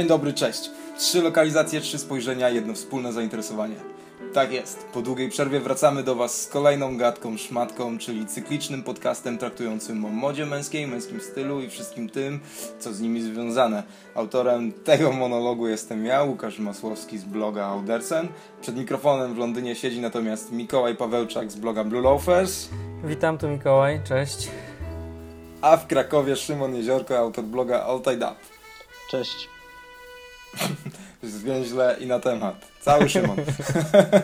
Dzień dobry, cześć. Trzy lokalizacje, trzy spojrzenia, jedno wspólne zainteresowanie. Tak jest. Po długiej przerwie wracamy do Was z kolejną gadką szmatką, czyli cyklicznym podcastem traktującym o modzie męskiej, męskim stylu i wszystkim tym, co z nimi związane. Autorem tego monologu jestem ja, Łukasz Masłowski z bloga Audersen. Przed mikrofonem w Londynie siedzi natomiast Mikołaj Pawełczak z bloga Blue Loafers, Witam, tu Mikołaj, cześć. a w Krakowie Szymon Jeziorko, autor bloga All Tied Up. Cześć. Zwięźle i na temat. Cały Szymon.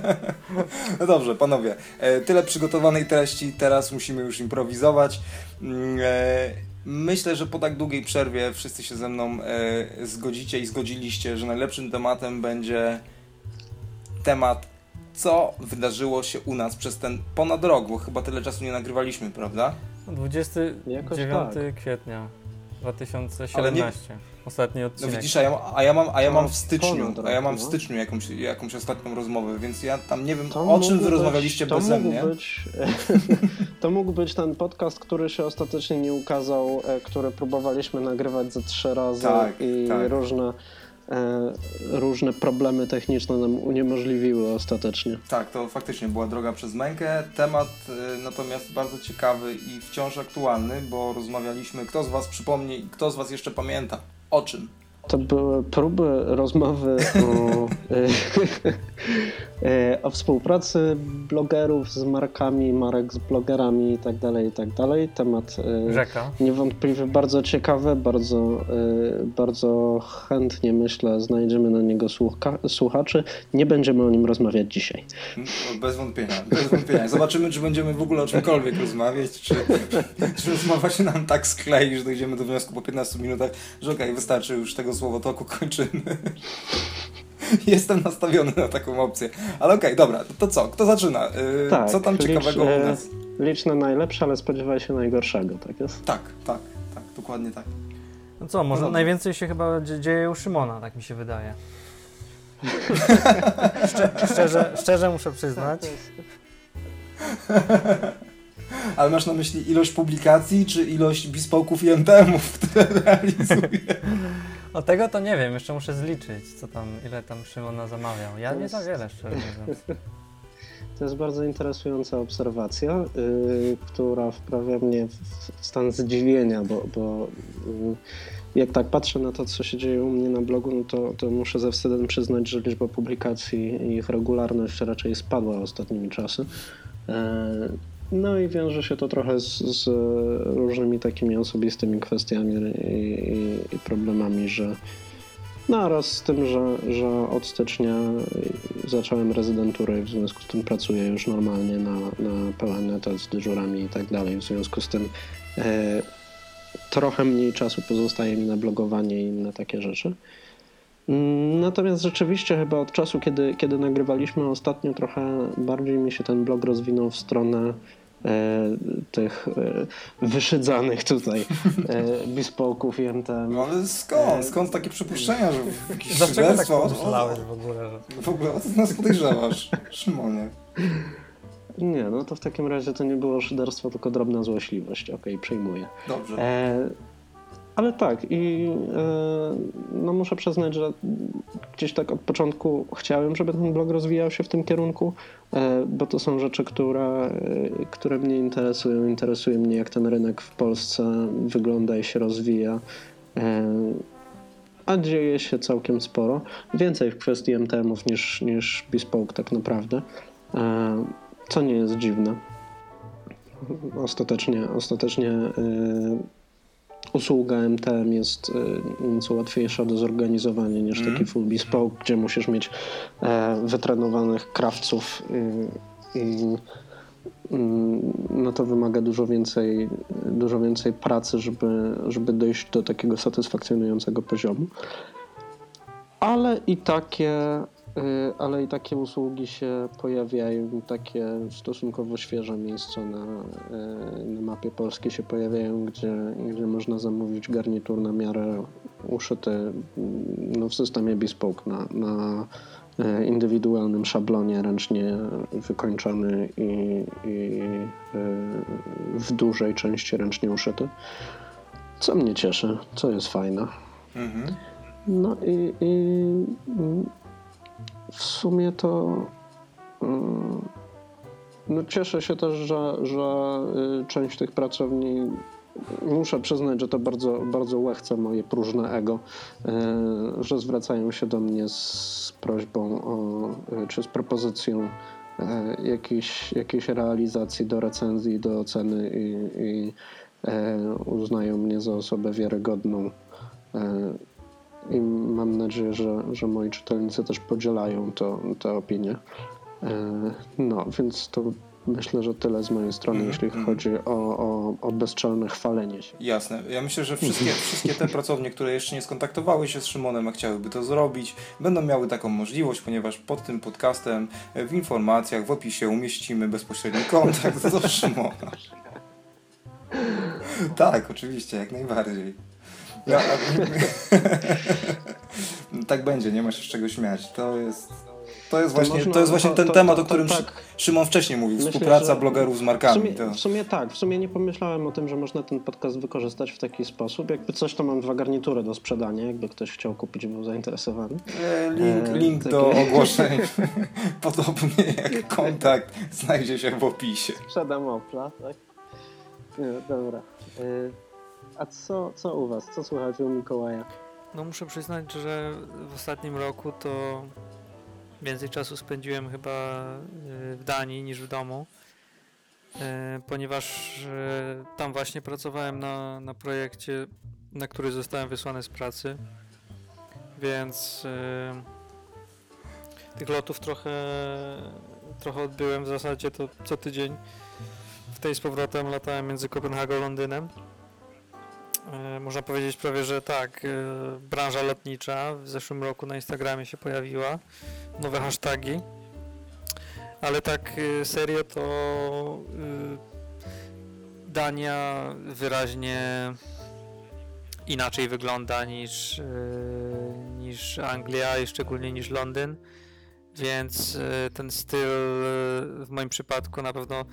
no dobrze, panowie. E, tyle przygotowanej treści, teraz musimy już improwizować. Mm, e, Myślę, że po tak długiej przerwie wszyscy się ze mną e, zgodzicie i zgodziliście, że najlepszym tematem będzie temat, co wydarzyło się u nas przez ten ponad rok, bo chyba tyle czasu nie nagrywaliśmy, prawda? 29 tak. kwietnia 2017. Ostatni No odcinek. widzisz, a ja, a ja mam, a ja mam No, w styczniu, a ja mam w no. styczniu jakąś, jakąś ostatnią rozmowę, więc ja tam nie wiem, To o czym wy być- rozmawialiście to beze mnie. Być, to mógł być ten podcast, który się ostatecznie nie ukazał, e, który próbowaliśmy nagrywać ze trzy razy Tak, i tak. różne, e, różne problemy techniczne nam uniemożliwiły ostatecznie. Tak, to faktycznie była droga przez mękę. Temat y, natomiast bardzo ciekawy i wciąż aktualny, bo rozmawialiśmy, kto z was przypomni i kto z was jeszcze pamięta. O czym? To były próby rozmowy o, e, o współpracy blogerów z markami, marek z blogerami i tak dalej, i tak dalej. Temat e, Rzeka. niewątpliwie bardzo ciekawy, bardzo, e, bardzo chętnie myślę znajdziemy na niego słucha, słuchaczy. Nie będziemy o nim rozmawiać dzisiaj. No, Bez wątpienia, bez wątpienia. Zobaczymy, czy będziemy w ogóle o czymkolwiek rozmawiać, czy, czy rozmowa się nam tak sklei, że dojdziemy do wniosku po 15 minutach, że okej, wystarczy już tego słowotoku, kończymy. Jestem nastawiony na taką opcję. Ale okej, dobra, to, co? Kto zaczyna? Yy, Tak, co tam licz, ciekawego u e, nas? Licz na najlepsze, ale spodziewaj się najgorszego, tak jest? Tak, tak, tak, dokładnie tak. No co, może No najwięcej się chyba dzie- dzieje u Szymona, tak mi się wydaje. Szcze, szczerze, szczerze muszę przyznać. Ale masz na myśli ilość publikacji, czy ilość bespoków i MTM-ów, które realizuje? O tego to nie wiem, jeszcze muszę zliczyć, co tam, ile tam Szymona zamawiał. Ja nie za wiele, szczerze mówiąc. To jest bardzo interesująca obserwacja, yy, która wprawia mnie w stan zdziwienia, bo, bo yy, jak tak patrzę na to, co się dzieje u mnie na blogu, no to, to muszę ze wstydem przyznać, że liczba publikacji i ich regularność raczej spadła ostatnimi czasy. Yy, No i wiąże się to trochę z, z różnymi takimi osobistymi kwestiami i, i, i problemami, że Naraz z tym, że, że od stycznia zacząłem rezydenturę i w związku z tym pracuję już normalnie na, na pełen etat z dyżurami i tak dalej. W związku z tym e, trochę mniej czasu pozostaje mi na blogowanie i inne takie rzeczy. Mm, Natomiast rzeczywiście chyba od czasu, kiedy, kiedy nagrywaliśmy ostatnio, trochę bardziej mi się ten blog rozwinął w stronę e, tych e, wyszydzanych tutaj e, bespoke'ów i MTM. No ale skąd? Skąd takie przypuszczenia, że jakieś Dlaczego tak pomyślałeś w ogóle? Że... W ogóle o co ty nas podejrzewasz, Szymonie? Nie, no to w takim razie to nie było szyderstwo, tylko drobna złośliwość. Okej, przejmuję. Dobrze. E, ale tak, i e, no muszę przyznać, że gdzieś tak od początku chciałem, żeby ten blog rozwijał się w tym kierunku, e, bo to są rzeczy, które, e, które mnie interesują. Interesuje mnie, jak ten rynek w Polsce wygląda i się rozwija. A dzieje się całkiem sporo. Więcej w kwestii MTM-ów niż, niż Bespoke tak naprawdę. Co nie jest dziwne. Ostatecznie, ostatecznie usługa MTM jest e, nieco łatwiejsza do zorganizowania niż Mhm. taki full bespoke, gdzie musisz mieć e, wytrenowanych krawców i, mm, no to wymaga dużo więcej, dużo więcej pracy, żeby, żeby dojść do takiego satysfakcjonującego poziomu. Ale i takie, ale i takie usługi się pojawiają, takie stosunkowo świeże miejsca na, y, na mapie Polski się pojawiają, gdzie, gdzie można zamówić garnitur na miarę uszyty mm, no, w systemie bespoke na, na y, indywidualnym szablonie, ręcznie wykończony i, i y, w dużej części ręcznie uszyty. Co mnie cieszy, co jest fajne. Mhm. No i, i w sumie to mm, no cieszę się też, że, że y, część tych pracowni muszę przyznać, że to bardzo, bardzo łechce moje próżne ego, y, że zwracają się do mnie z prośbą o, y, czy z propozycją jakiejś, jakiejś realizacji do recenzji, do oceny i, i uznają mnie za osobę wiarygodną. I mam nadzieję, że, że moi czytelnicy też podzielają to, te opinie. E, No, więc to myślę, że tyle z mojej strony, Mhm, jeśli mhm. chodzi o, o, o bezczelne chwalenie się. Jasne. Ja myślę, że wszystkie, wszystkie te pracownie, które jeszcze nie skontaktowały się z Szymonem, a chciałyby to zrobić, będą miały taką możliwość, ponieważ pod tym podcastem w informacjach, w opisie umieścimy bezpośredni kontakt do Szymona. Tak, oczywiście, jak najbardziej. Ja, tak będzie, nie ma się z czego śmiać. To jest, to jest, właśnie, można- to jest właśnie to- ten to- temat, to- o którym to tak. Szymon wcześniej mówił. Myślę, Współpraca blogerów z W markami. sumie, To... w sumie tak, w sumie nie pomyślałem o tym, że można ten podcast wykorzystać w taki sposób. Jakby coś, to mam dwa garnitury do sprzedania, jakby ktoś chciał kupić, był zainteresowany. E, Link, E, link takie- do ogłoszeń, podobnie jak kontakt, znajdzie się w opisie. Sprzedam Opla, tak? Nie, dobra. E, A co, co u was? Co słychać u Mikołaja? No muszę przyznać, że w ostatnim roku to więcej czasu spędziłem chyba y, w Danii niż w domu, ponieważ tam właśnie pracowałem na, na projekcie, na który zostałem wysłany z pracy, więc tych lotów trochę, trochę odbyłem, w zasadzie to co tydzień w tej z powrotem latałem między Kopenhagą a Londynem. E, Można powiedzieć prawie, że tak. e, Branża lotnicza w zeszłym roku na Instagramie się pojawiła. Nowe hasztagi. Ale tak e, serio to Dania wyraźnie inaczej wygląda niż, niż Anglia i szczególnie niż Londyn. Więc ten styl w moim przypadku na pewno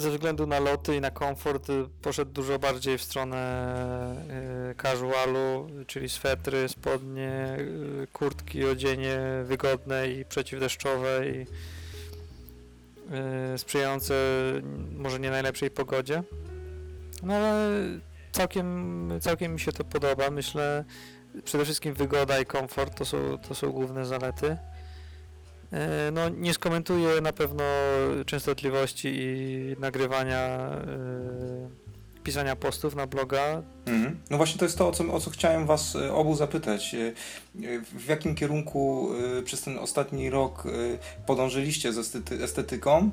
ze względu na loty i na komfort y, poszedł dużo bardziej w stronę y, casualu, czyli swetry, spodnie, y, kurtki, odzienie wygodne i przeciwdeszczowe i sprzyjające może nie najlepszej pogodzie. No ale całkiem, całkiem mi się to podoba. Myślę przede wszystkim wygoda i komfort to są, to są główne zalety. E, No, nie skomentuję na pewno częstotliwości i nagrywania, e, pisania postów na bloga. Mhm. No właśnie to jest to, o co, o co chciałem was e, obu zapytać. W jakim kierunku przez ten ostatni rok podążyliście z estety, estetyką?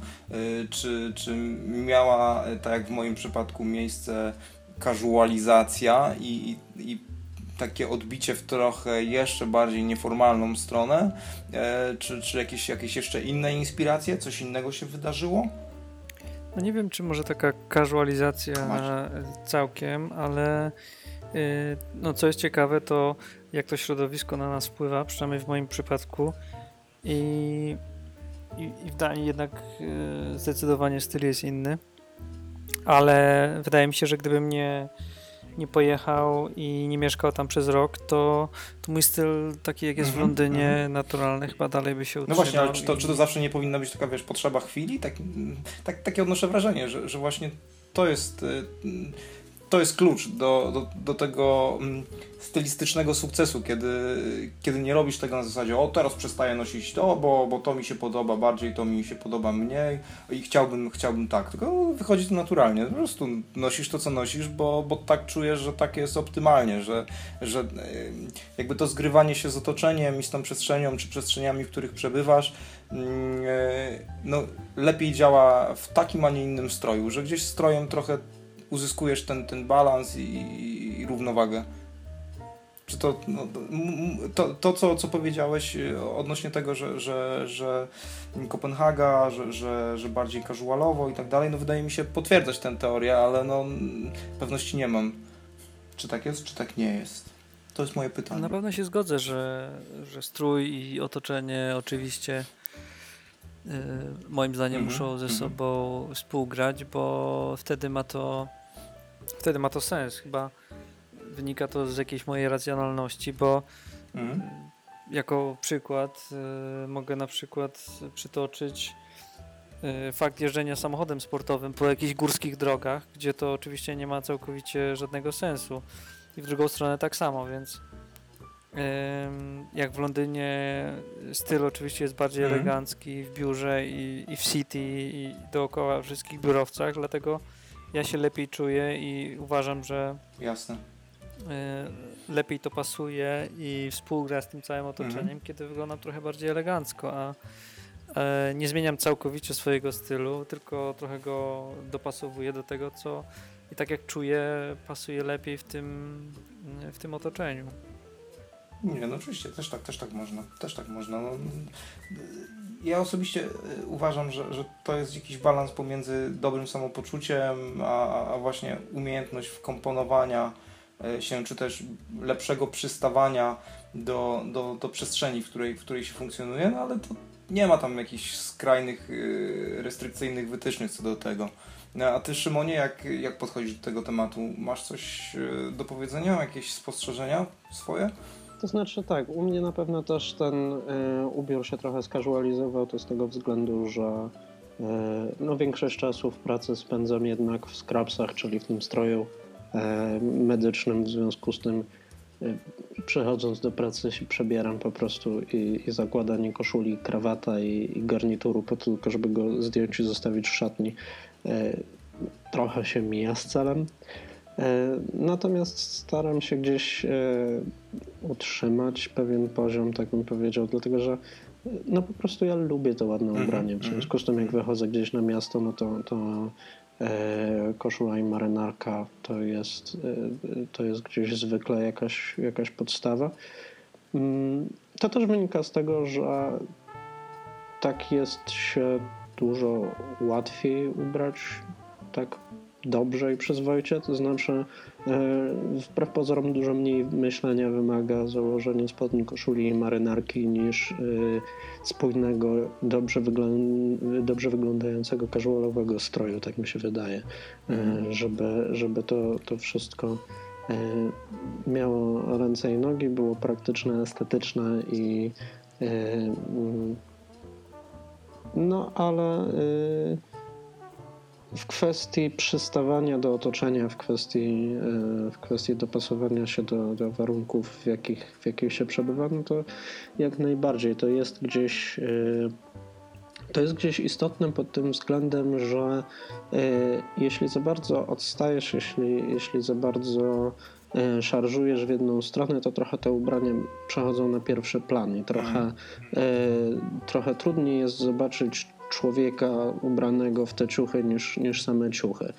Czy, czy miała, tak jak w moim przypadku, miejsce casualizacja i, i, i takie odbicie w trochę jeszcze bardziej nieformalną stronę? E, Czy, czy jakieś, jakieś jeszcze inne inspiracje? Coś innego się wydarzyło? No nie wiem, czy może taka casualizacja Masz. całkiem, ale e, no, co jest ciekawe, to jak to środowisko na nas wpływa, przynajmniej w moim przypadku. I, i, w Danii jednak e, zdecydowanie styl jest inny. Ale wydaje mi się, że gdybym nie, nie pojechał i nie mieszkał tam przez rok, to, to mój styl taki jak jest w Mhm, Londynie, mhm. naturalny, chyba dalej by się No utrzymał. właśnie, ale czy to, i- czy to zawsze nie powinna być taka, wiesz, potrzeba chwili? Tak, tak, takie odnoszę wrażenie, że, że właśnie to jest, y, to jest klucz do, do, do tego mm, stylistycznego sukcesu, kiedy, kiedy nie robisz tego na zasadzie, o teraz przestaję nosić to, bo, bo to mi się podoba bardziej, to mi się podoba mniej i chciałbym, chciałbym tak, tylko wychodzi to naturalnie, po prostu nosisz to, co nosisz, bo, bo tak czujesz, że tak jest optymalnie, że, że jakby to zgrywanie się z otoczeniem i z tą przestrzenią, czy przestrzeniami, w których przebywasz, mm, e, no, lepiej działa w takim, a nie innym stroju, że gdzieś strojem trochę uzyskujesz ten, ten balans i, i równowagę. Czy to, no, to- to, co, co powiedziałeś e, odnośnie tego, że, że, że Kopenhaga, że, że, że bardziej casualowo i tak dalej, no wydaje mi się potwierdzać tę teorię, ale no mm, pewności nie mam. Czy tak jest, czy tak nie jest? To jest moje pytanie. Na pewno się zgodzę, że, że strój i otoczenie oczywiście y, moim zdaniem Mhm, muszą ze mhm. sobą współgrać, bo wtedy ma to wtedy ma to sens. Chyba wynika to z jakiejś mojej racjonalności, bo Mhm. jako przykład y, mogę na przykład przytoczyć y, fakt jeżdżenia samochodem sportowym po jakichś górskich drogach, gdzie to oczywiście nie ma całkowicie żadnego sensu. I w drugą stronę tak samo, więc jak w Londynie styl oczywiście jest bardziej Mhm. elegancki w biurze i, i w city i dookoła wszystkich biurowcach, dlatego ja się lepiej czuję i uważam, że Jasne. y, lepiej to pasuje i współgra z tym całym otoczeniem, Mhm. kiedy wyglądam trochę bardziej elegancko, a e, nie zmieniam całkowicie swojego stylu, tylko trochę go dopasowuję do tego, co i tak jak czuję, pasuje lepiej w tym, w tym otoczeniu. Nie, no oczywiście, też tak, też tak można. Też tak można. No, ja osobiście y, uważam, że, że to jest jakiś balans pomiędzy dobrym samopoczuciem, a, a właśnie umiejętność wkomponowania y, się, czy też lepszego przystawania do, do, do przestrzeni, w której, w której się funkcjonuje, no ale to nie ma tam jakichś skrajnych, y, restrykcyjnych wytycznych co do tego. No, a ty, Szymonie, jak, jak podchodzisz do tego tematu? Masz coś do powiedzenia? Jakieś spostrzeżenia swoje? To znaczy tak, u mnie na pewno też ten y, ubiór się trochę skazualizował, to z tego względu, że y, no, większość czasu w pracy spędzam jednak w scrapsach, czyli w tym stroju y, medycznym, w związku z tym przychodząc do pracy się przebieram po prostu i, i zakładanie koszuli, krawata i, i garnituru po tylko, żeby go zdjąć i zostawić w szatni trochę się mija z celem. E, Natomiast staram się gdzieś e, utrzymać pewien poziom, tak bym powiedział, dlatego że e, no po prostu ja lubię to ładne Mhm, ubranie. W mhm. związku z tym, jak wychodzę gdzieś na miasto, no to, to koszula i marynarka to jest, to jest gdzieś zwykle jakaś, jakaś podstawa. Mm, To też wynika z tego, że tak jest się dużo łatwiej ubrać, tak dobrze i przyzwoicie, to znaczy e, wbrew pozorom dużo mniej myślenia wymaga założenie spodni, koszuli i marynarki niż e, spójnego, dobrze, wyglą- dobrze wyglądającego casualowego stroju, tak mi się wydaje, e, żeby, żeby to, to wszystko miało ręce i nogi, było praktyczne, estetyczne i mm, no ale w kwestii przystawania do otoczenia, w kwestii, y, w kwestii dopasowania się do, do warunków, w jakich, w jakich się przebywa, no to jak najbardziej to jest gdzieś. y, To jest gdzieś istotne pod tym względem, że y, jeśli za bardzo odstajesz, jeśli, jeśli za bardzo szarżujesz w jedną stronę, to trochę te ubrania przechodzą na pierwszy plan i trochę, y, trochę trudniej jest zobaczyć człowieka ubranego w te ciuchy niż, niż same ciuchy.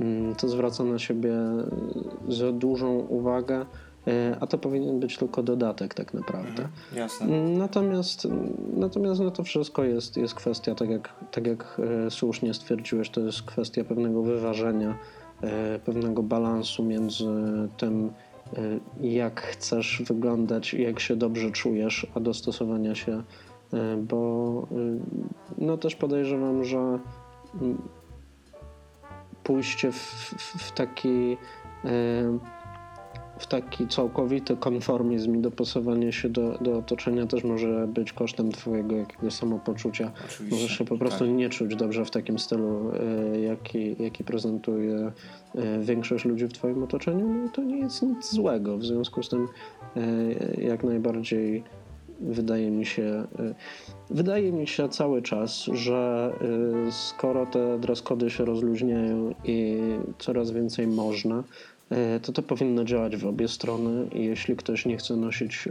Mm, To zwraca na siebie y, za dużą uwagę, y, a to powinien być tylko dodatek tak naprawdę. Mhm, jasne. Natomiast, natomiast no to wszystko jest, jest kwestia, tak jak, tak jak e, słusznie stwierdziłeś, to jest kwestia pewnego wyważenia, e, pewnego balansu między tym, e, jak chcesz wyglądać jak się dobrze czujesz, a dostosowania się, e, bo e, no też podejrzewam, że mm, pójście w, w, w taki e, w taki całkowity konformizm i dopasowanie się do, do otoczenia też może być kosztem twojego jakiegoś samopoczucia. Oczywiście. Możesz się po prostu tak. nie czuć dobrze w takim stylu, e, jaki, jaki prezentuje e, większość ludzi w twoim otoczeniu. No i to nie jest nic złego. W związku z tym e, jak najbardziej wydaje mi się, e, wydaje mi się cały czas, że e, skoro te dress cody się rozluźniają i coraz więcej można, e, to to powinno działać w obie strony jeśli ktoś nie chce nosić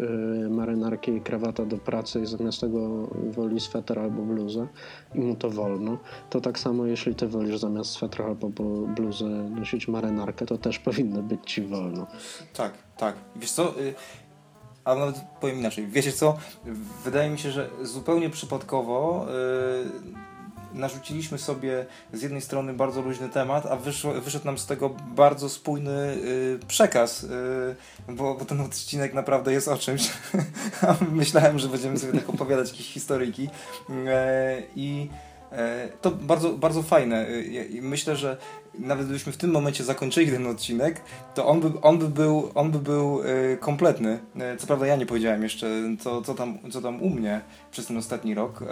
marynarki i krawata do pracy i zamiast tego woli sweter albo bluzę i mu to wolno, to tak samo jeśli ty wolisz zamiast swetra albo bluzę nosić marynarkę, to też powinno być ci wolno. Tak, tak. Wiesz co, y, a nawet powiem inaczej. Wiecie co, wydaje mi się, że zupełnie przypadkowo y, narzuciliśmy sobie z jednej strony bardzo luźny temat, a wyszło, wyszedł nam z tego bardzo spójny y, przekaz, y, bo, bo ten odcinek naprawdę jest o czymś. A Myślałem, że będziemy sobie tak opowiadać jakieś historyjki. Y, I To bardzo, bardzo fajne. E, i Myślę, że nawet gdybyśmy w tym momencie zakończyli ten odcinek, to on by, on by był, on by był e, kompletny. E, Co prawda ja nie powiedziałem jeszcze, co, co, tam, co tam u mnie przez ten ostatni rok,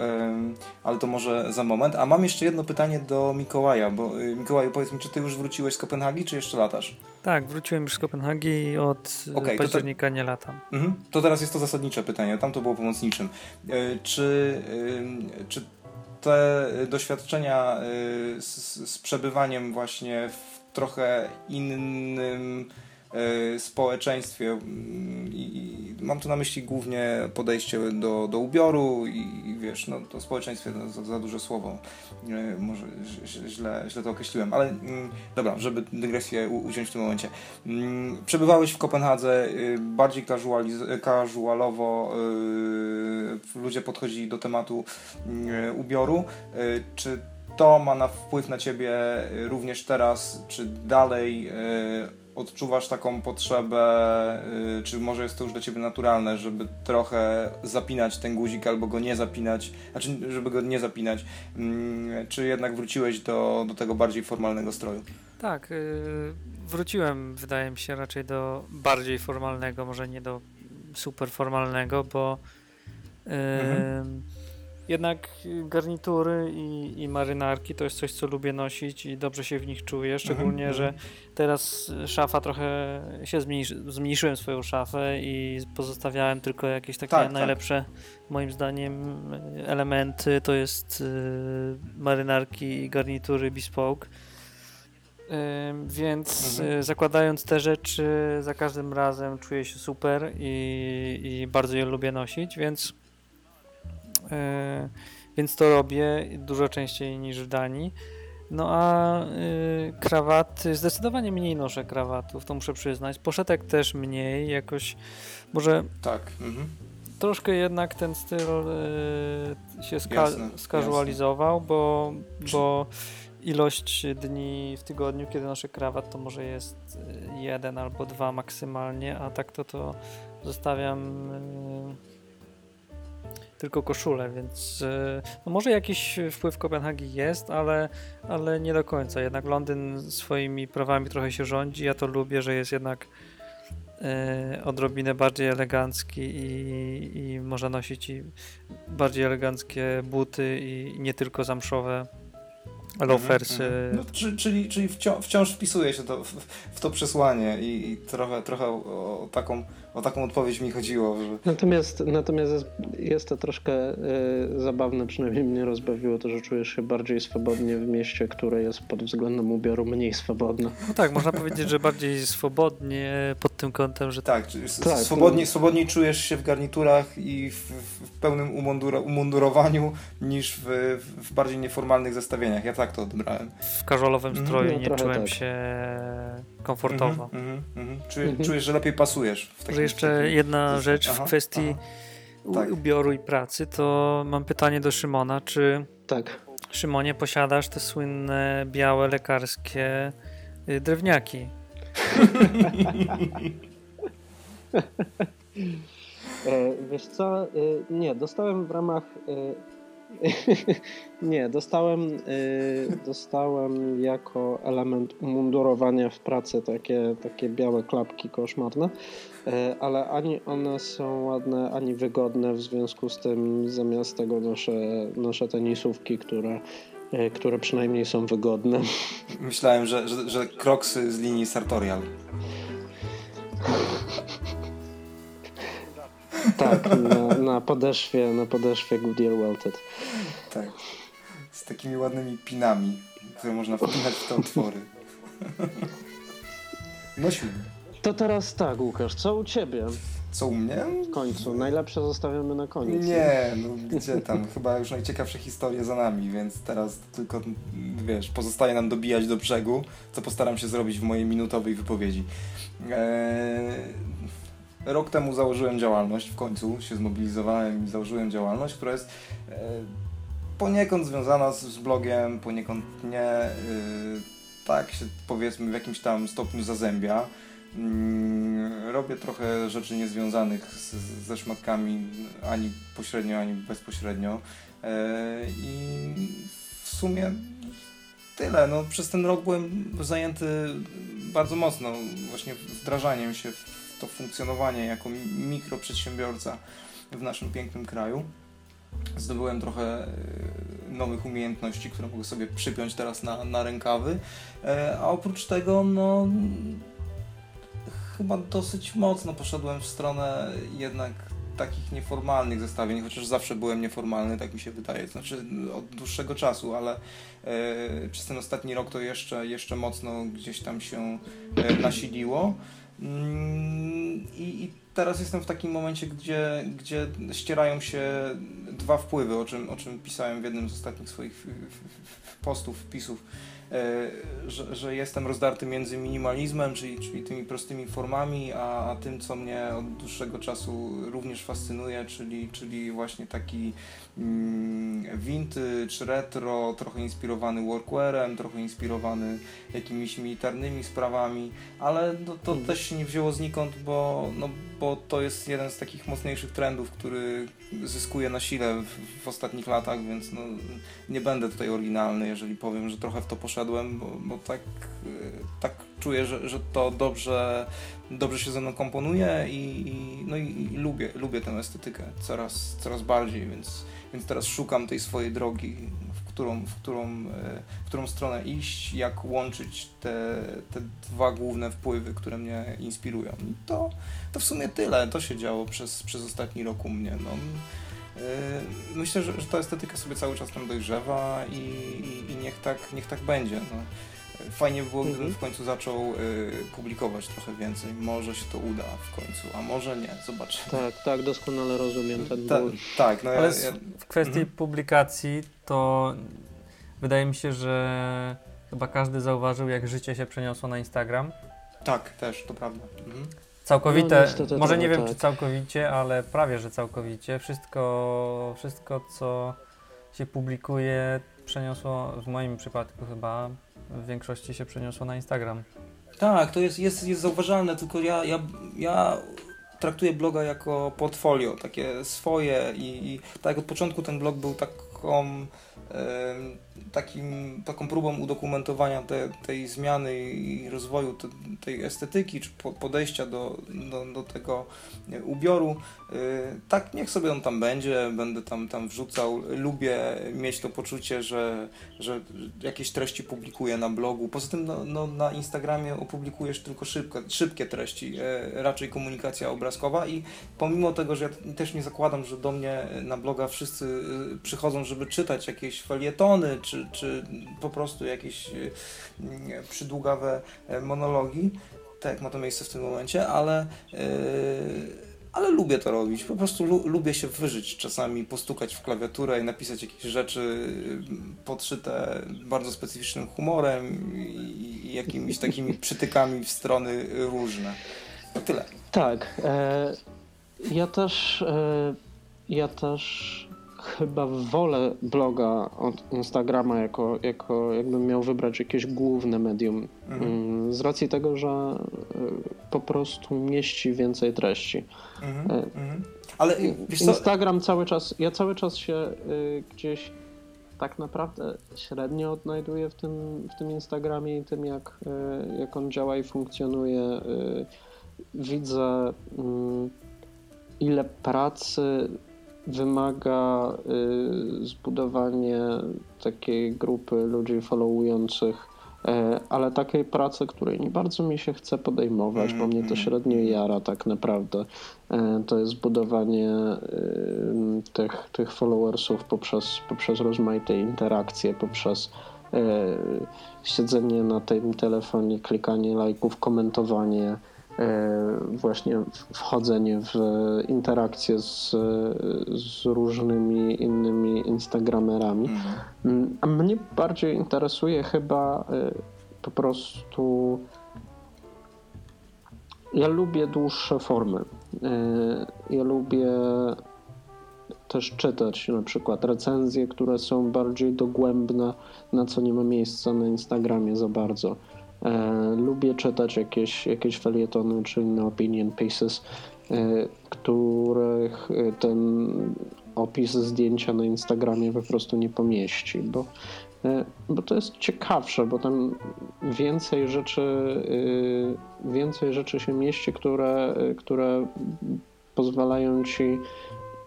ale to może za moment. A mam jeszcze jedno pytanie do Mikołaja, bo e, Mikołaju, powiedz mi, czy ty już wróciłeś z Kopenhagi, czy jeszcze latasz? Tak, wróciłem już z Kopenhagi i od okay, października nie latam. Mhm. To teraz jest to zasadnicze pytanie, tam to było pomocniczym. E, Czy, czy te doświadczenia y, z, z przebywaniem właśnie w trochę innym społeczeństwie mm, i, mam tu na myśli głównie podejście do, do ubioru i, i wiesz, no to społeczeństwie to za, za duże słowo, Y, może źle, źle to określiłem, ale mm, dobra, żeby dygresję uciąć w tym momencie. Mm, Przebywałeś w Kopenhadze y, bardziej casualowo, y, ludzie podchodzili do tematu y, ubioru. Czy to ma na wpływ na ciebie również teraz, czy dalej odczuwasz taką potrzebę, y, czy może jest to już dla ciebie naturalne, żeby trochę zapinać ten guzik albo go nie zapinać, znaczy żeby go nie zapinać, Mm, czy jednak wróciłeś do, do tego bardziej formalnego stroju? Tak, y, wróciłem, wydaje mi się, raczej do bardziej formalnego, może nie do super formalnego, bo y, Mhm. Jednak garnitury i, i marynarki to jest coś, co lubię nosić i dobrze się w nich czuję, szczególnie, Mhm, że teraz szafa trochę się zmniejszy, zmniejszyłem swoją szafę i pozostawiałem tylko jakieś takie Tak, tak. najlepsze moim zdaniem elementy, to jest y, marynarki i garnitury bespoke. Więc Mhm. y, zakładając te rzeczy, za każdym razem czuję się super i, i bardzo je lubię nosić, więc, więc to robię dużo częściej niż w Danii. No a y, krawaty, zdecydowanie mniej noszę krawatów, to muszę przyznać. Poszetek też mniej, jakoś może Tak. Mhm. troszkę jednak ten styl y, się ska- Jasne, skazualizował, bo, bo ilość dni w tygodniu, kiedy noszę krawat, to może jest jeden albo dwa maksymalnie, a tak to to zostawiam y, tylko koszulę, więc y, no może jakiś wpływ Kopenhagi jest, ale, ale nie do końca. Jednak Londyn swoimi prawami trochę się rządzi. Ja to lubię, że jest jednak y, odrobinę bardziej elegancki i, i można nosić i bardziej eleganckie buty i nie tylko zamszowe loafersy. Mhm, mhm. No, czy, czyli czyli wciąż, wciąż wpisuje się to w, w to przesłanie i, i trochę, trochę o, o, taką, o taką odpowiedź mi chodziło, że Natomiast, natomiast jest, jest to troszkę y, zabawne, przynajmniej mnie rozbawiło to, że czujesz się bardziej swobodnie w mieście, które jest pod względem ubioru mniej swobodne. No tak, można powiedzieć, że bardziej swobodnie pod tym kątem, że tak, s- Tak, swobodniej, no. swobodniej czujesz się w garniturach i w, w pełnym umundura, umundurowaniu niż w, w bardziej nieformalnych zestawieniach. Ja tak to odebrałem. w casualowym Mhm. stroju No, nie czułem tak. się komfortowo. Mhm, mhm, mhm. Czuję, Mhm. Czujesz, że lepiej pasujesz. W takim, Może jeszcze takim- jedna rzecz Aha, w kwestii aha. Tak. ubioru i pracy, to mam pytanie do Szymona, czy Tak. Szymonie posiadasz te słynne białe lekarskie y, drewniaki? E, wiesz co, e, nie, dostałem w ramach... Nie, dostałem, e, dostałem jako element umundurowania w pracy takie, takie białe klapki koszmarne, e, ale ani one są ładne, ani wygodne, w związku z tym zamiast tego noszę, noszę tenisówki, które, e, które przynajmniej są wygodne. Myślałem, że, że, że kroksy z linii Sartorial. Tak, na, na podeszwie, na podeszwie Goodyear Welted. Tak. Z takimi ładnymi pinami, które można wpinać w te otwory. No świetnie. To teraz tak, Łukasz, co u ciebie Co u mnie? w końcu? Najlepsze zostawiamy na koniec. Nie, no gdzie tam? Chyba już najciekawsze historie za nami, więc teraz tylko, wiesz, pozostaje nam dobijać do brzegu, co postaram się zrobić w mojej minutowej wypowiedzi. Eee, rok temu założyłem działalność, w końcu się zmobilizowałem i założyłem działalność, która jest e, poniekąd związana z, blogiem, poniekąd nie. E, tak się powiedzmy w jakimś tam stopniu zazębia. Mm, Robię trochę rzeczy niezwiązanych z- ze szmatkami ani pośrednio, ani bezpośrednio. E, I w sumie tyle. No, przez ten rok byłem zajęty bardzo mocno właśnie wdrażaniem się w to funkcjonowanie jako mikroprzedsiębiorca w naszym pięknym kraju. Zdobyłem trochę e, nowych umiejętności, które mogę sobie przypiąć teraz na, na rękawy. E, A oprócz tego, no chyba dosyć mocno poszedłem w stronę jednak takich nieformalnych zestawień, chociaż zawsze byłem nieformalny, tak mi się wydaje, znaczy od dłuższego czasu, ale e, przez ten ostatni rok to jeszcze, jeszcze mocno gdzieś tam się nasiliło. Mm, I, I teraz jestem w takim momencie, gdzie, gdzie ścierają się dwa wpływy, o czym, o czym pisałem w jednym z ostatnich swoich postów, wpisów, że, że jestem rozdarty między minimalizmem, czyli, czyli tymi prostymi formami, a, a tym, co mnie od dłuższego czasu również fascynuje, czyli, czyli właśnie taki mm, vintage, retro, trochę inspirowany workwearem, trochę inspirowany jakimiś militarnymi sprawami, ale no, to Mhm. też się nie wzięło znikąd, bo, no, bo to jest jeden z takich mocniejszych trendów, który zyskuje na sile w, w ostatnich latach, więc no, nie będę tutaj oryginalny, jeżeli powiem, że trochę w to poszedłem, bo, bo tak, y, tak czuję, że, że to dobrze, dobrze się ze mną komponuje i, no i, i lubię, lubię tę estetykę coraz, coraz bardziej, więc, więc teraz szukam tej swojej drogi, w którą, w którą, e, w którą stronę iść, jak łączyć te, te dwa główne wpływy, które mnie inspirują. To, to w sumie tyle. To się działo przez, przez ostatni rok u mnie. No, myślę, że, że ta estetyka sobie cały czas tam dojrzewa i, i, i niech, tak, niech tak będzie. No. Fajnie by było, gdybym Mhm. w końcu zaczął e, publikować trochę więcej. może się to uda w końcu, a może nie. Zobaczymy. Tak, tak, doskonale rozumiem ten Ta, ból. tak, no ja, Ale ja, s- w kwestii Mhm. publikacji to wydaje mi się, że chyba każdy zauważył, jak życie się przeniosło na Instagram. tak, też, to prawda. Mhm. Całkowite, No, niestety może nie trochę wiem czy tak. całkowicie, ale prawie że całkowicie. Wszystko, wszystko co się publikuje przeniosło, w moim przypadku chyba, w większości się przeniosło na Instagram. Tak, to jest, jest, jest zauważalne, tylko ja, ja, ja traktuję bloga jako portfolio, takie swoje i, i tak od początku ten blog był taką, em, takim, taką próbą udokumentowania te, tej zmiany i rozwoju te, tej estetyki, czy po- podejścia do, do, do tego ubioru. E, Tak, niech sobie on tam będzie, będę tam, tam wrzucał. Lubię mieć to poczucie, że, że jakieś treści publikuję na blogu. Poza tym no, no, na Instagramie opublikujesz tylko szybko, szybkie treści, e, raczej komunikacja obrazkowa i pomimo tego, że ja też nie zakładam, że do mnie na bloga wszyscy e, przychodzą, żeby czytać jakieś felietony, czy, czy po prostu jakieś e, nie, przydługawe e, monologi, tak jak ma to miejsce w tym momencie, ale e, ale lubię to robić. Po prostu lu lubię się wyżyć czasami, postukać w klawiaturę i napisać jakieś rzeczy y, podszyte bardzo specyficznym humorem i, i jakimiś takimi przytykami w strony różne. To tyle. Tak, e, ja też, e, ja też chyba wolę bloga od Instagrama jako, jako jakbym miał wybrać jakieś główne medium. Mhm. Mm, Z racji tego, że e, po prostu mieści więcej treści. Mhm. E, Mhm. Ale? Instagram cały czas, ja cały czas się y, gdzieś tak naprawdę średnio odnajduję w tym, w tym Instagramie i tym, jak, jak on działa i funkcjonuje. Widzę, mm, ile pracy wymaga y, zbudowanie takiej grupy ludzi followujących, e, ale takiej pracy, której nie bardzo mi się chce podejmować, bo mnie to Mm, średnio jara tak naprawdę. E, To jest budowanie y, tych, tych followersów poprzez, poprzez rozmaite interakcje, poprzez e, siedzenie na tym telefonie, klikanie lajków, komentowanie, właśnie wchodzenie w interakcje z, z różnymi innymi instagramerami. Mhm. A mnie bardziej interesuje chyba y, po prostu. Ja lubię dłuższe formy. Y, Ja lubię też czytać na przykład recenzje, które są bardziej dogłębne, na co nie ma miejsca na Instagramie za bardzo. E, Lubię czytać jakieś, jakieś felietony czy inne opinion pieces, y, których y, ten opis zdjęcia na Instagramie po prostu nie pomieści, bo E, Bo to jest ciekawsze, bo tam więcej rzeczy, więcej rzeczy się mieści, które, które pozwalają ci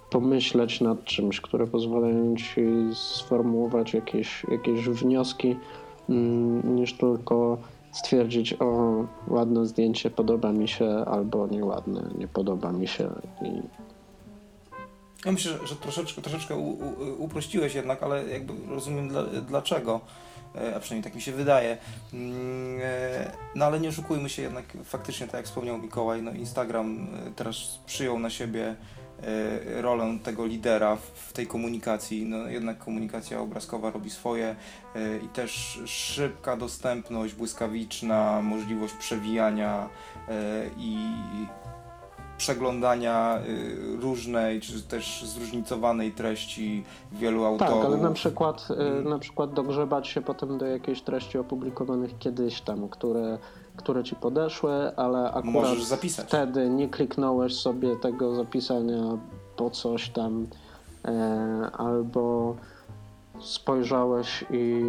pomyśleć nad czymś, które pozwalają ci sformułować jakieś, jakieś wnioski, mm, niż tylko stwierdzić, o ładne zdjęcie, podoba mi się, albo nieładne, nie podoba mi się. I Ja myślę, że, troszeczkę, troszeczkę u, u, uprościłeś jednak, ale jakby rozumiem dla, dlaczego. E, A przynajmniej tak mi się wydaje. Mm, e, No ale nie oszukujmy się jednak, faktycznie tak jak wspomniał Mikołaj, no Instagram e, teraz przyjął na siebie rolę tego lidera w- tej komunikacji. No jednak komunikacja obrazkowa robi swoje e, i też szybka dostępność, błyskawiczna możliwość przewijania e, i przeglądania różnej, czy też zróżnicowanej treści wielu autorów. Tak, ale na przykład, Mm. na przykład dogrzebać się potem do jakiejś treści opublikowanych kiedyś tam, które, które ci podeszły, ale akurat wtedy nie kliknąłeś sobie tego zapisania po coś tam, e, albo spojrzałeś i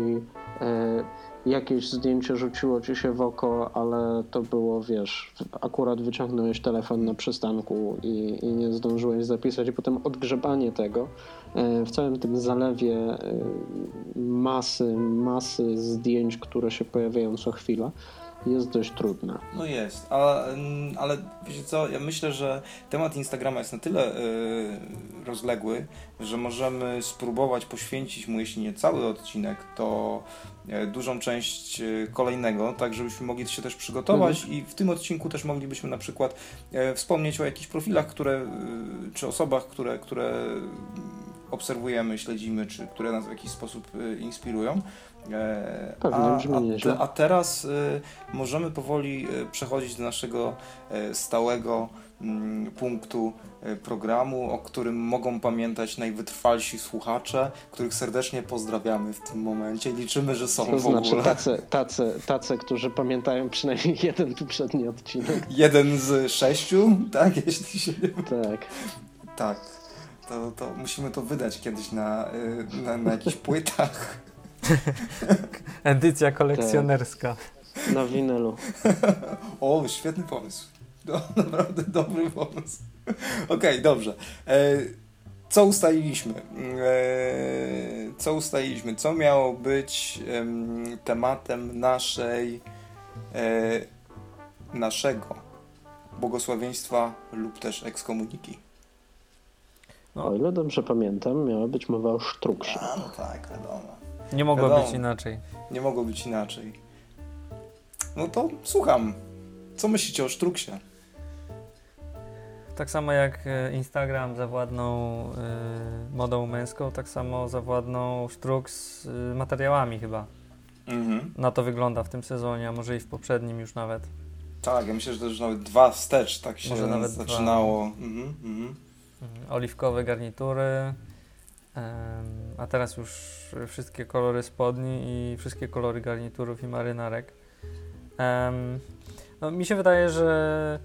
e, jakieś zdjęcie rzuciło ci się w oko, ale to było, wiesz, akurat wyciągnąłeś telefon na przystanku i, i nie zdążyłeś zapisać, i potem odgrzebanie tego e, w całym tym zalewie e, masy, masy zdjęć, które się pojawiają co chwila, jest dość trudne. No jest, ale, mm, ale wiecie co, ja myślę, że temat Instagrama jest na tyle y, rozległy, że możemy spróbować poświęcić mu, jeśli nie cały odcinek, to e, dużą część e, kolejnego, tak żebyśmy mogli się też przygotować i w tym odcinku też moglibyśmy na przykład e, wspomnieć o jakichś profilach, które, czy osobach, które, które obserwujemy, śledzimy, czy które nas w jakiś sposób inspirują. Pewnie, a, brzmi a, a teraz y, możemy powoli y, przechodzić do naszego y, stałego mm, punktu programu, o którym mogą pamiętać najwytrwalsi słuchacze, których serdecznie pozdrawiamy w tym momencie. Liczymy, że są To w znaczy ogóle. tacy, tacy, tacy, którzy pamiętają przynajmniej jeden poprzedni odcinek. Jeden z sześciu, tak? Jeśli się nie Tak. Tak. To, to musimy to wydać kiedyś na, na, na jakichś płytach. Edycja kolekcjonerska. Na winylu. O, świetny pomysł. No, naprawdę dobry pomysł. Okej, dobrze. E, co ustaliliśmy? E, co ustaliliśmy? Co miało być em, tematem naszej e, naszego błogosławieństwa lub też ekskomuniki? No. O ile dobrze pamiętam, miała być mowa o sztruksie. A, no tak, wiadomo. Nie mogło Wiadomo. być inaczej. Nie mogło być inaczej. No to słucham. Co myślicie o Sztruksie? Tak samo jak e, Instagram zawładnął y, modą męską, tak samo zawładnął sztruk z y, materiałami chyba. Mhm. Na to wygląda w tym sezonie, a może i w poprzednim już nawet. Tak, ja myślę, że to już nawet dwa wstecz tak się Może nawet dwa. zaczynało. Mhm, mhm. Mhm. Oliwkowe garnitury, a teraz już wszystkie kolory spodni i wszystkie kolory garniturów i marynarek. No, mi się wydaje, że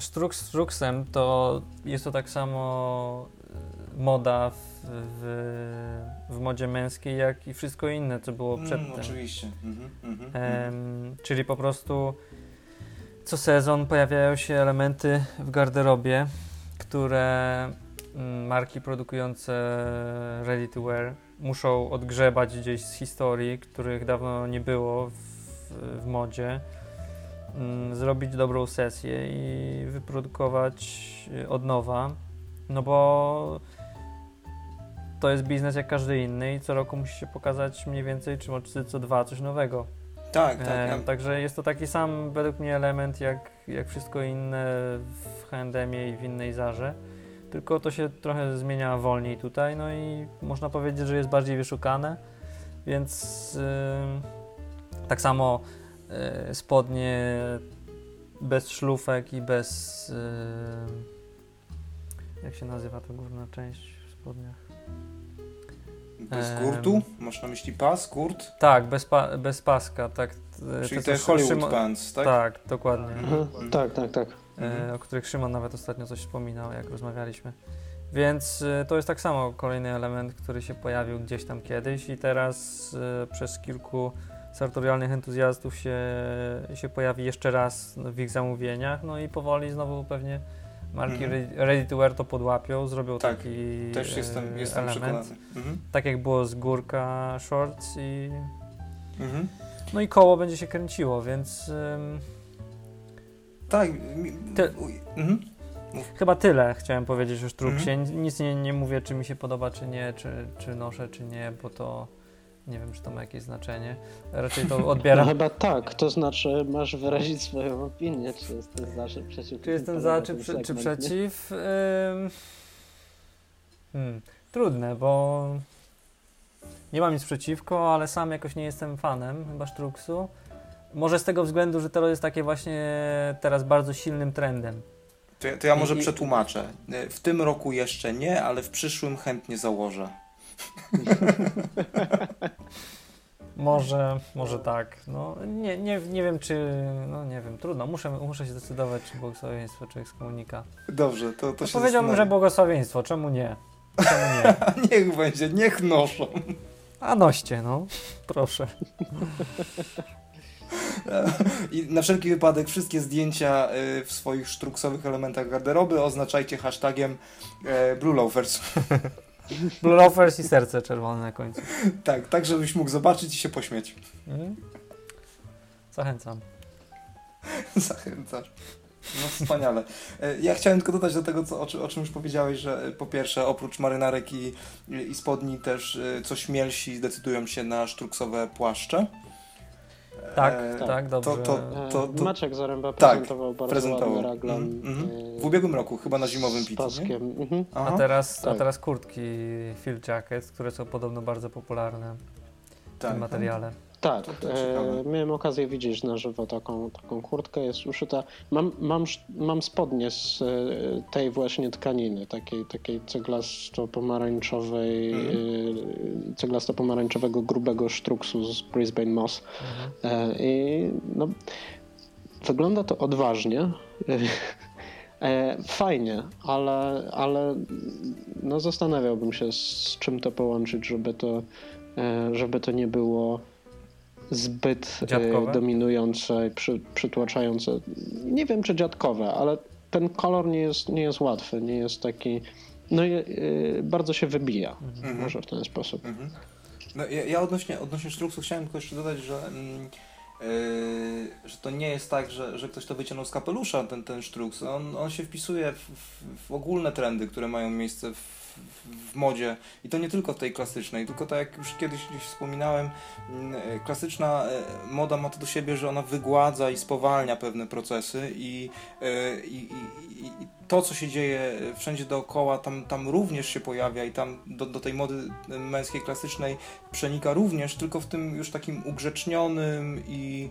sztruk z sztruksem to jest to tak samo e, moda w, w, w modzie męskiej, jak i wszystko inne, co było Mm, przedtem. oczywiście. Mhm, mhm, mhm. Czyli po prostu co sezon pojawiają się elementy w garderobie, które mm, marki produkujące ready to wear muszą odgrzebać gdzieś z historii, których dawno nie było w, w modzie, mm, zrobić dobrą sesję i wyprodukować y, od nowa, no bo to jest biznes jak każdy inny i co roku musi się pokazać mniej więcej, czy co dwa coś nowego. Tak, tak. E, Ja, Także jest to taki sam według mnie element jak, jak wszystko inne w H&M-ie i w innej Zarze. Tylko to się trochę zmienia wolniej tutaj, no i można powiedzieć, że jest bardziej wyszukane, więc ym, tak samo y, spodnie bez szlufek i bez ym, jak się nazywa ta górna część w spodniach? bez kurtu? Masz na myśli pas, kurt? Tak, bez, pa, bez paska, tak. y, Czyli te Szy- Hollywood Szymon- pants, tak? Tak, dokładnie. Mhm. Tak, tak, tak. E, o których Szymon nawet ostatnio coś wspominał, jak rozmawialiśmy. Więc y, to jest tak samo kolejny element, który się pojawił gdzieś tam kiedyś i teraz y, przez kilku sartorialnych entuzjastów się, się pojawi jeszcze raz w ich zamówieniach, no i powoli znowu pewnie marki Mhm. Ready- to Wear to podłapią, zrobią Tak, taki Też e, jestem, jestem element. przekonany. Mhm. Tak jak było z górka shorts i Mhm. no i koło będzie się kręciło, więc ym, Tak. mi- Ty- Mhm. chyba tyle chciałem powiedzieć o Sztruksie. Mhm. Nic nie, nie mówię, czy mi się podoba, czy nie, czy, czy noszę, czy nie, bo to nie wiem, czy to ma jakieś znaczenie. Raczej to No odbieram. chyba tak, to znaczy masz wyrazić swoją opinię, czy jesteś za, czy przeciw. Czy jestem ten za, czy, czy przeciw? Ym, hmm, trudne, bo nie mam nic przeciwko, ale sam jakoś nie jestem fanem chyba Sztruksu. Może z tego względu, że to jest takie właśnie teraz bardzo silnym trendem. To, ja- to ja może I- przetłumaczę. W tym roku jeszcze nie, ale w przyszłym chętnie założę. Może, może tak. No, nie, nie, nie wiem, czy. No nie wiem, trudno. Muszę, muszę się zdecydować, czy błogosławieństwo, czy ekskomunika. Dobrze, to, to No się powiedziałbym, że błogosławieństwo. Czemu nie? Czemu nie? Niech będzie, niech noszą. A noście, no. Proszę. I na wszelki wypadek wszystkie zdjęcia y, w swoich sztruksowych elementach garderoby oznaczajcie hashtagiem e, Blue Loafers. Blue Loafers i serce czerwone na końcu. tak, tak żebyś mógł zobaczyć i się pośmiać. Mhm. Zachęcam. Zachęcasz. No wspaniale. E, Ja chciałem tylko dodać do tego, co, o, czym, o czym już powiedziałeś, że e, po pierwsze oprócz marynarek i, i spodni też e, co śmielsi decydują się na sztruksowe płaszcze. Tak, E, tak, dobrze. to- to- to- to- Maciek Zaręba Tak, prezentował bardzo prezentował. ładny raglan. Mhm. e, W ubiegłym roku, chyba na zimowym z pitu. Mhm. A teraz, a tak. teraz kurtki Field Jacket, które są podobno bardzo popularne w tak. tym materiale. Tak, e, miałem okazję widzieć na żywo taką, taką kurtkę, jest uszyta. Mam, mam, mam spodnie z e, tej właśnie tkaniny, takiej, takiej ceglasto-pomarańczowej, e, ceglasto-pomarańczowego grubego sztruksu z Brisbane Moss. Mhm. E, I no, wygląda to odważnie. E, Fajnie, ale, ale no zastanawiałbym się z czym to połączyć, żeby to, e, żeby to nie było zbyt Dziadkowe? e, dominujące, przy, przytłaczające. Nie wiem czy dziadkowe, ale ten kolor nie jest, nie jest łatwy, nie jest taki. No i e, bardzo się wybija, Mhm. może w ten sposób. Mhm. No, ja, ja odnośnie, odnośnie sztruksu chciałem tylko jeszcze dodać, że, mm, yy, że to nie jest tak, że, że ktoś to wyciągnął z kapelusza, ten, ten sztruks. On, on się wpisuje w, w, w ogólne trendy, które mają miejsce w, w, modzie. I to nie tylko w tej klasycznej, tylko tak jak już kiedyś wspominałem, mm, e, klasyczna e, moda ma to do siebie, że ona wygładza i spowalnia pewne procesy i, e, i, i, i, to, co się dzieje wszędzie dookoła, tam, tam również się pojawia i tam do, do tej mody męskiej klasycznej przenika również, tylko w tym już takim ugrzecznionym i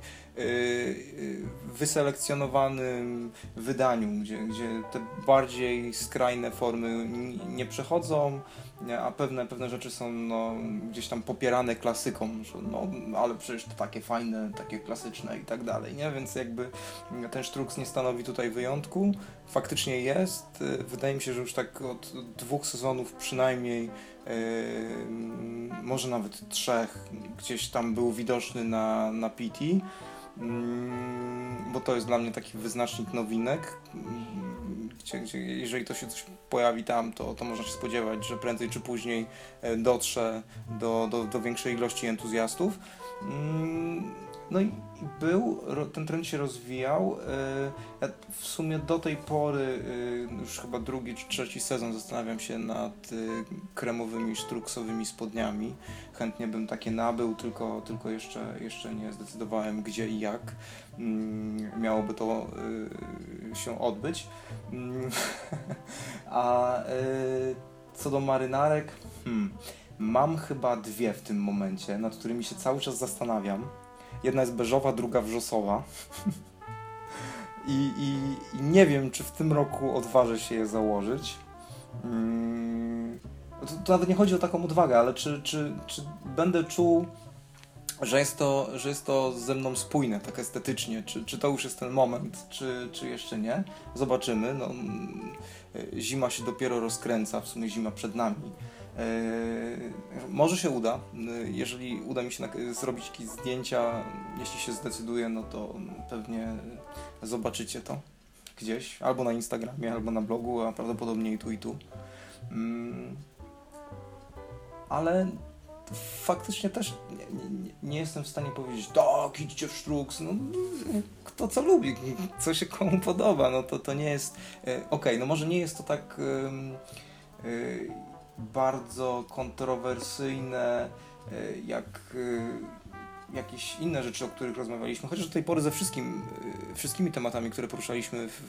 wyselekcjonowanym wydaniu, gdzie, gdzie te bardziej skrajne formy nie przechodzą, a pewne, pewne rzeczy są no, gdzieś tam popierane klasyką, że no, ale przecież to takie fajne, takie klasyczne i tak dalej, nie? Więc jakby ten sztruks nie stanowi tutaj wyjątku. Faktycznie jest. Y, Wydaje mi się, że już tak od dwóch sezonów przynajmniej, może nawet trzech, gdzieś tam był widoczny na, na PT. Mm, bo to jest dla mnie taki wyznacznik nowinek, mm, gdzie, gdzie jeżeli to się coś pojawi tam, to, to można się spodziewać, że prędzej czy później e, dotrze do, do, do większej ilości entuzjastów. No i był, ten trend się rozwijał. e, Ja w sumie do tej pory, e, już chyba drugi czy trzeci sezon, zastanawiam się nad e, kremowymi, sztruksowymi spodniami. Chętnie bym takie nabył, tylko, tylko jeszcze, jeszcze nie zdecydowałem gdzie i jak mm, miałoby to się odbyć. Mm, A co do marynarek, hmm, mam chyba dwie w tym momencie, nad którymi się cały czas zastanawiam. Jedna jest beżowa, druga wrzosowa. I, i, I nie wiem, czy w tym roku odważę się je założyć. Mm, to, to nawet nie chodzi o taką odwagę, ale czy, czy, czy będę czuł że jest to, że jest to ze mną spójne, tak estetycznie. Czy, czy to już jest ten moment, czy, czy jeszcze nie? Zobaczymy. No, mm, zima się dopiero rozkręca, w sumie zima przed nami. E, może się uda. Y, Jeżeli uda mi się zrobić jakieś zdjęcia, jeśli się zdecyduję, no to pewnie zobaczycie to gdzieś, albo na Instagramie, albo na blogu, a prawdopodobnie i tu, i tu. Mm, ale faktycznie też nie, nie, nie jestem w stanie powiedzieć, tak, idźcie w sztruks, no kto co lubi, co się komu podoba, no to to nie jest, e, okej, no może nie jest to tak e, bardzo kontrowersyjne, e, jak e, jakieś inne rzeczy, o których rozmawialiśmy, chociaż do tej pory ze wszystkim, e, wszystkimi tematami, które poruszaliśmy w,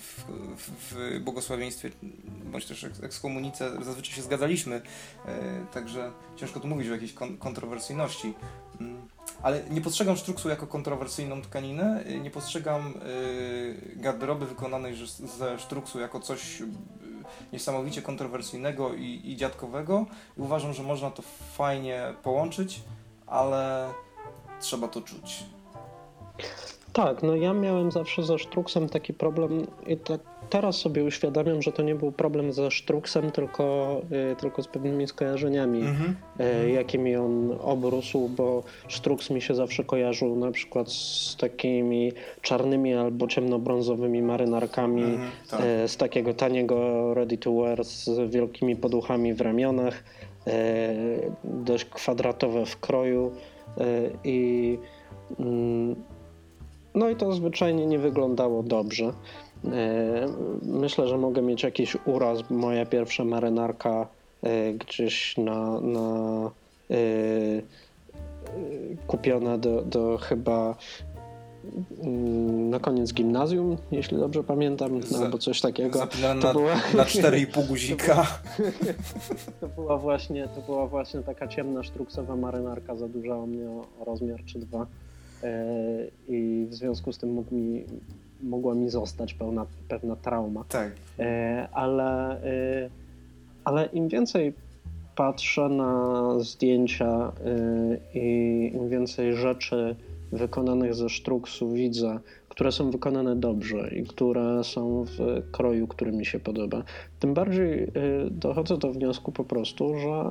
w, w, błogosławieństwie, bądź też eks- ekskomunice, zazwyczaj się zgadzaliśmy, także ciężko tu mówić o jakiejś kon- kontrowersyjności. Mm, Ale nie postrzegam sztruksu jako kontrowersyjną tkaninę, nie postrzegam garderoby wykonanej ze sztruksu jako coś niesamowicie kontrowersyjnego i, i dziadkowego. I uważam, że można to fajnie połączyć, ale trzeba to czuć. Tak, no ja miałem zawsze ze Sztruksem taki problem i tak teraz sobie uświadamiam, że to nie był problem ze Sztruksem, tylko, y, tylko z pewnymi skojarzeniami, Mhm. y, jakimi on obrósł, bo Sztruks mi się zawsze kojarzył na przykład z takimi czarnymi albo ciemnobrązowymi marynarkami, Mhm, tak. e, z takiego taniego ready to wear z wielkimi poduchami w ramionach, dość kwadratowe w kroju i mm, no i to zwyczajnie nie wyglądało dobrze. E, Myślę, że mogę mieć jakiś uraz. Moja pierwsza marynarka e, gdzieś na, na e, kupiona do, do chyba mm, na koniec gimnazjum, jeśli dobrze pamiętam, albo coś takiego. To na, była- na 4,5 guzika. To była właśnie, to była właśnie taka ciemna sztruksowa marynarka, za duża o mnie o, o rozmiar czy dwa. I w związku z tym mógł mi, mogła mi zostać pełna, pewna trauma. Tak. E, ale, e, ale im więcej patrzę na zdjęcia e, i im więcej rzeczy wykonanych ze sztruksu widzę, które są wykonane dobrze i które są w kroju, który mi się podoba, tym bardziej dochodzę do wniosku po prostu, że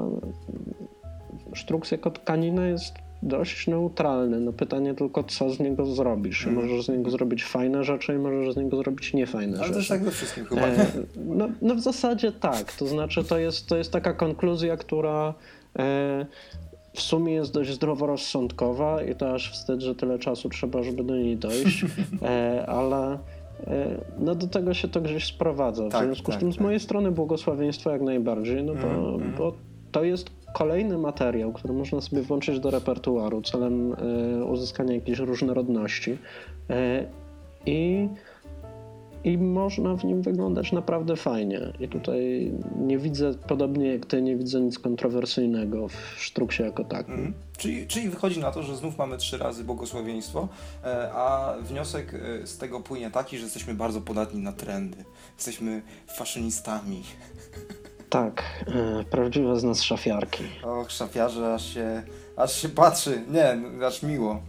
sztruks jako tkanina jest dość neutralny. No pytanie tylko, co z niego zrobisz. Mhm. Możesz z niego zrobić fajne rzeczy i możesz z niego zrobić niefajne Ale rzeczy. też tak ze wszystkim chyba, E, no, no w zasadzie tak. To znaczy to jest, to jest taka konkluzja, która e, w sumie jest dość zdroworozsądkowa i to aż wstyd, że tyle czasu trzeba, żeby do niej dojść, e, ale e, no do tego się to gdzieś sprowadza. W Tak, związku tak, z tym z tak. mojej strony błogosławieństwo jak najbardziej, no bo, Mhm, mhm. bo to jest kolejny materiał, który można sobie włączyć do repertuaru celem e, uzyskania jakiejś różnorodności. E, I i można w nim wyglądać naprawdę fajnie. I tutaj nie widzę, podobnie jak ty, nie widzę nic kontrowersyjnego w sztruksie jako takim. Mhm. Czyli, czyli wychodzi na to, że znów mamy trzy razy błogosławieństwo, e, a wniosek z tego płynie taki, że jesteśmy bardzo podatni na trendy. Jesteśmy faszynistami. Tak, e, prawdziwe z nas szafiarki. Och, szafiarze, aż się, aż się patrzy. Nie, aż miło.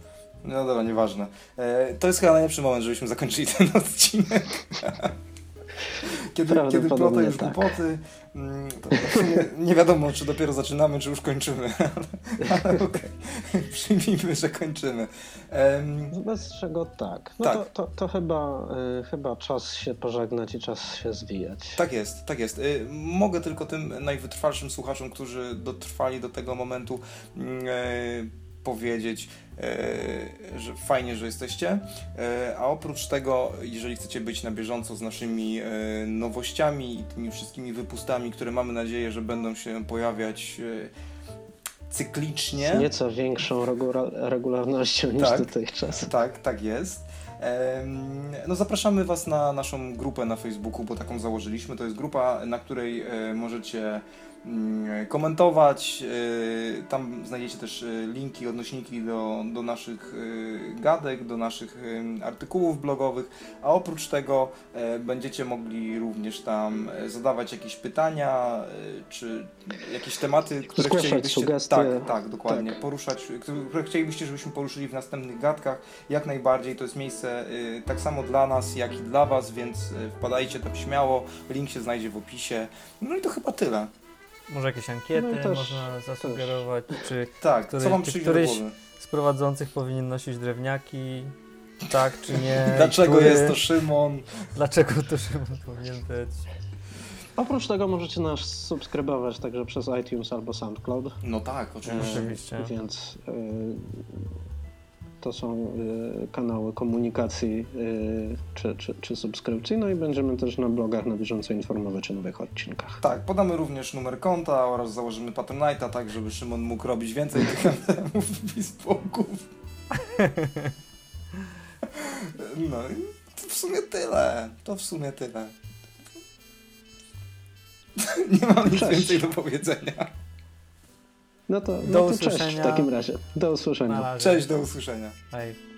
No dobra, nieważne. E, to jest chyba najlepszy moment, żebyśmy zakończyli ten odcinek. Kiedy, kiedy plota już tak. głupoty, mm, to nie wiadomo, czy dopiero zaczynamy, czy już kończymy. Ale, ale okej, przyjmijmy, że kończymy. Em, Bez czego tak. No Tak. To, to, to chyba, e, chyba czas się pożegnać i czas się zwijać. Tak jest, tak jest. Y, Mogę tylko tym najwytrwalszym słuchaczom, którzy dotrwali do tego momentu, mm, e, powiedzieć, że fajnie, że jesteście. E, A oprócz tego, jeżeli chcecie być na bieżąco z naszymi e, nowościami i tymi wszystkimi wypustami, które mamy nadzieję, że będą się pojawiać e, cyklicznie. Z nieco większą regula- regularnością niż Tak. dotychczas. Tak, tak jest. No zapraszamy Was na naszą grupę na Facebooku, bo taką założyliśmy. To jest grupa, na której e, możecie komentować. y, Tam znajdziecie też y, linki, odnośniki do, do naszych y, gadek, do naszych artykułów blogowych, a oprócz tego będziecie mogli również tam zadawać jakieś pytania, czy jakieś tematy, które Zgłaszać chcielibyście... sugestie. Tak, tak, dokładnie. Tak. Poruszać, które chcielibyście, żebyśmy poruszyli w następnych gadkach. Jak najbardziej, to jest miejsce tak samo dla nas, jak i dla was, więc wpadajcie tam śmiało, link się znajdzie w opisie. No i to chyba tyle. Może jakieś ankiety No i też- można zasugerować, czy Tak, Który- wam czy przyjdzie któryś- do głowy? z prowadzących powinien nosić drewniaki, tak czy nie. Dlaczego który, jest to Szymon? Dlaczego to Szymon powinien być? Oprócz tego możecie nas subskrybować także przez iTunes albo SoundCloud. No tak, oczywiście. Oczywiście. Więc y, to są y, kanały komunikacji y, czy, czy, czy subskrypcji. No i będziemy też na blogach na bieżąco informować o nowych odcinkach. Tak, podamy również numer konta oraz założymy Patronite'a, tak żeby Szymon mógł robić więcej tych emblemów Facebooków. No i to w sumie tyle. To w sumie tyle. Nie mam nic Cześć. więcej do powiedzenia. No to, Do no to cześć w takim razie. Do usłyszenia. Cześć, do usłyszenia. Hej.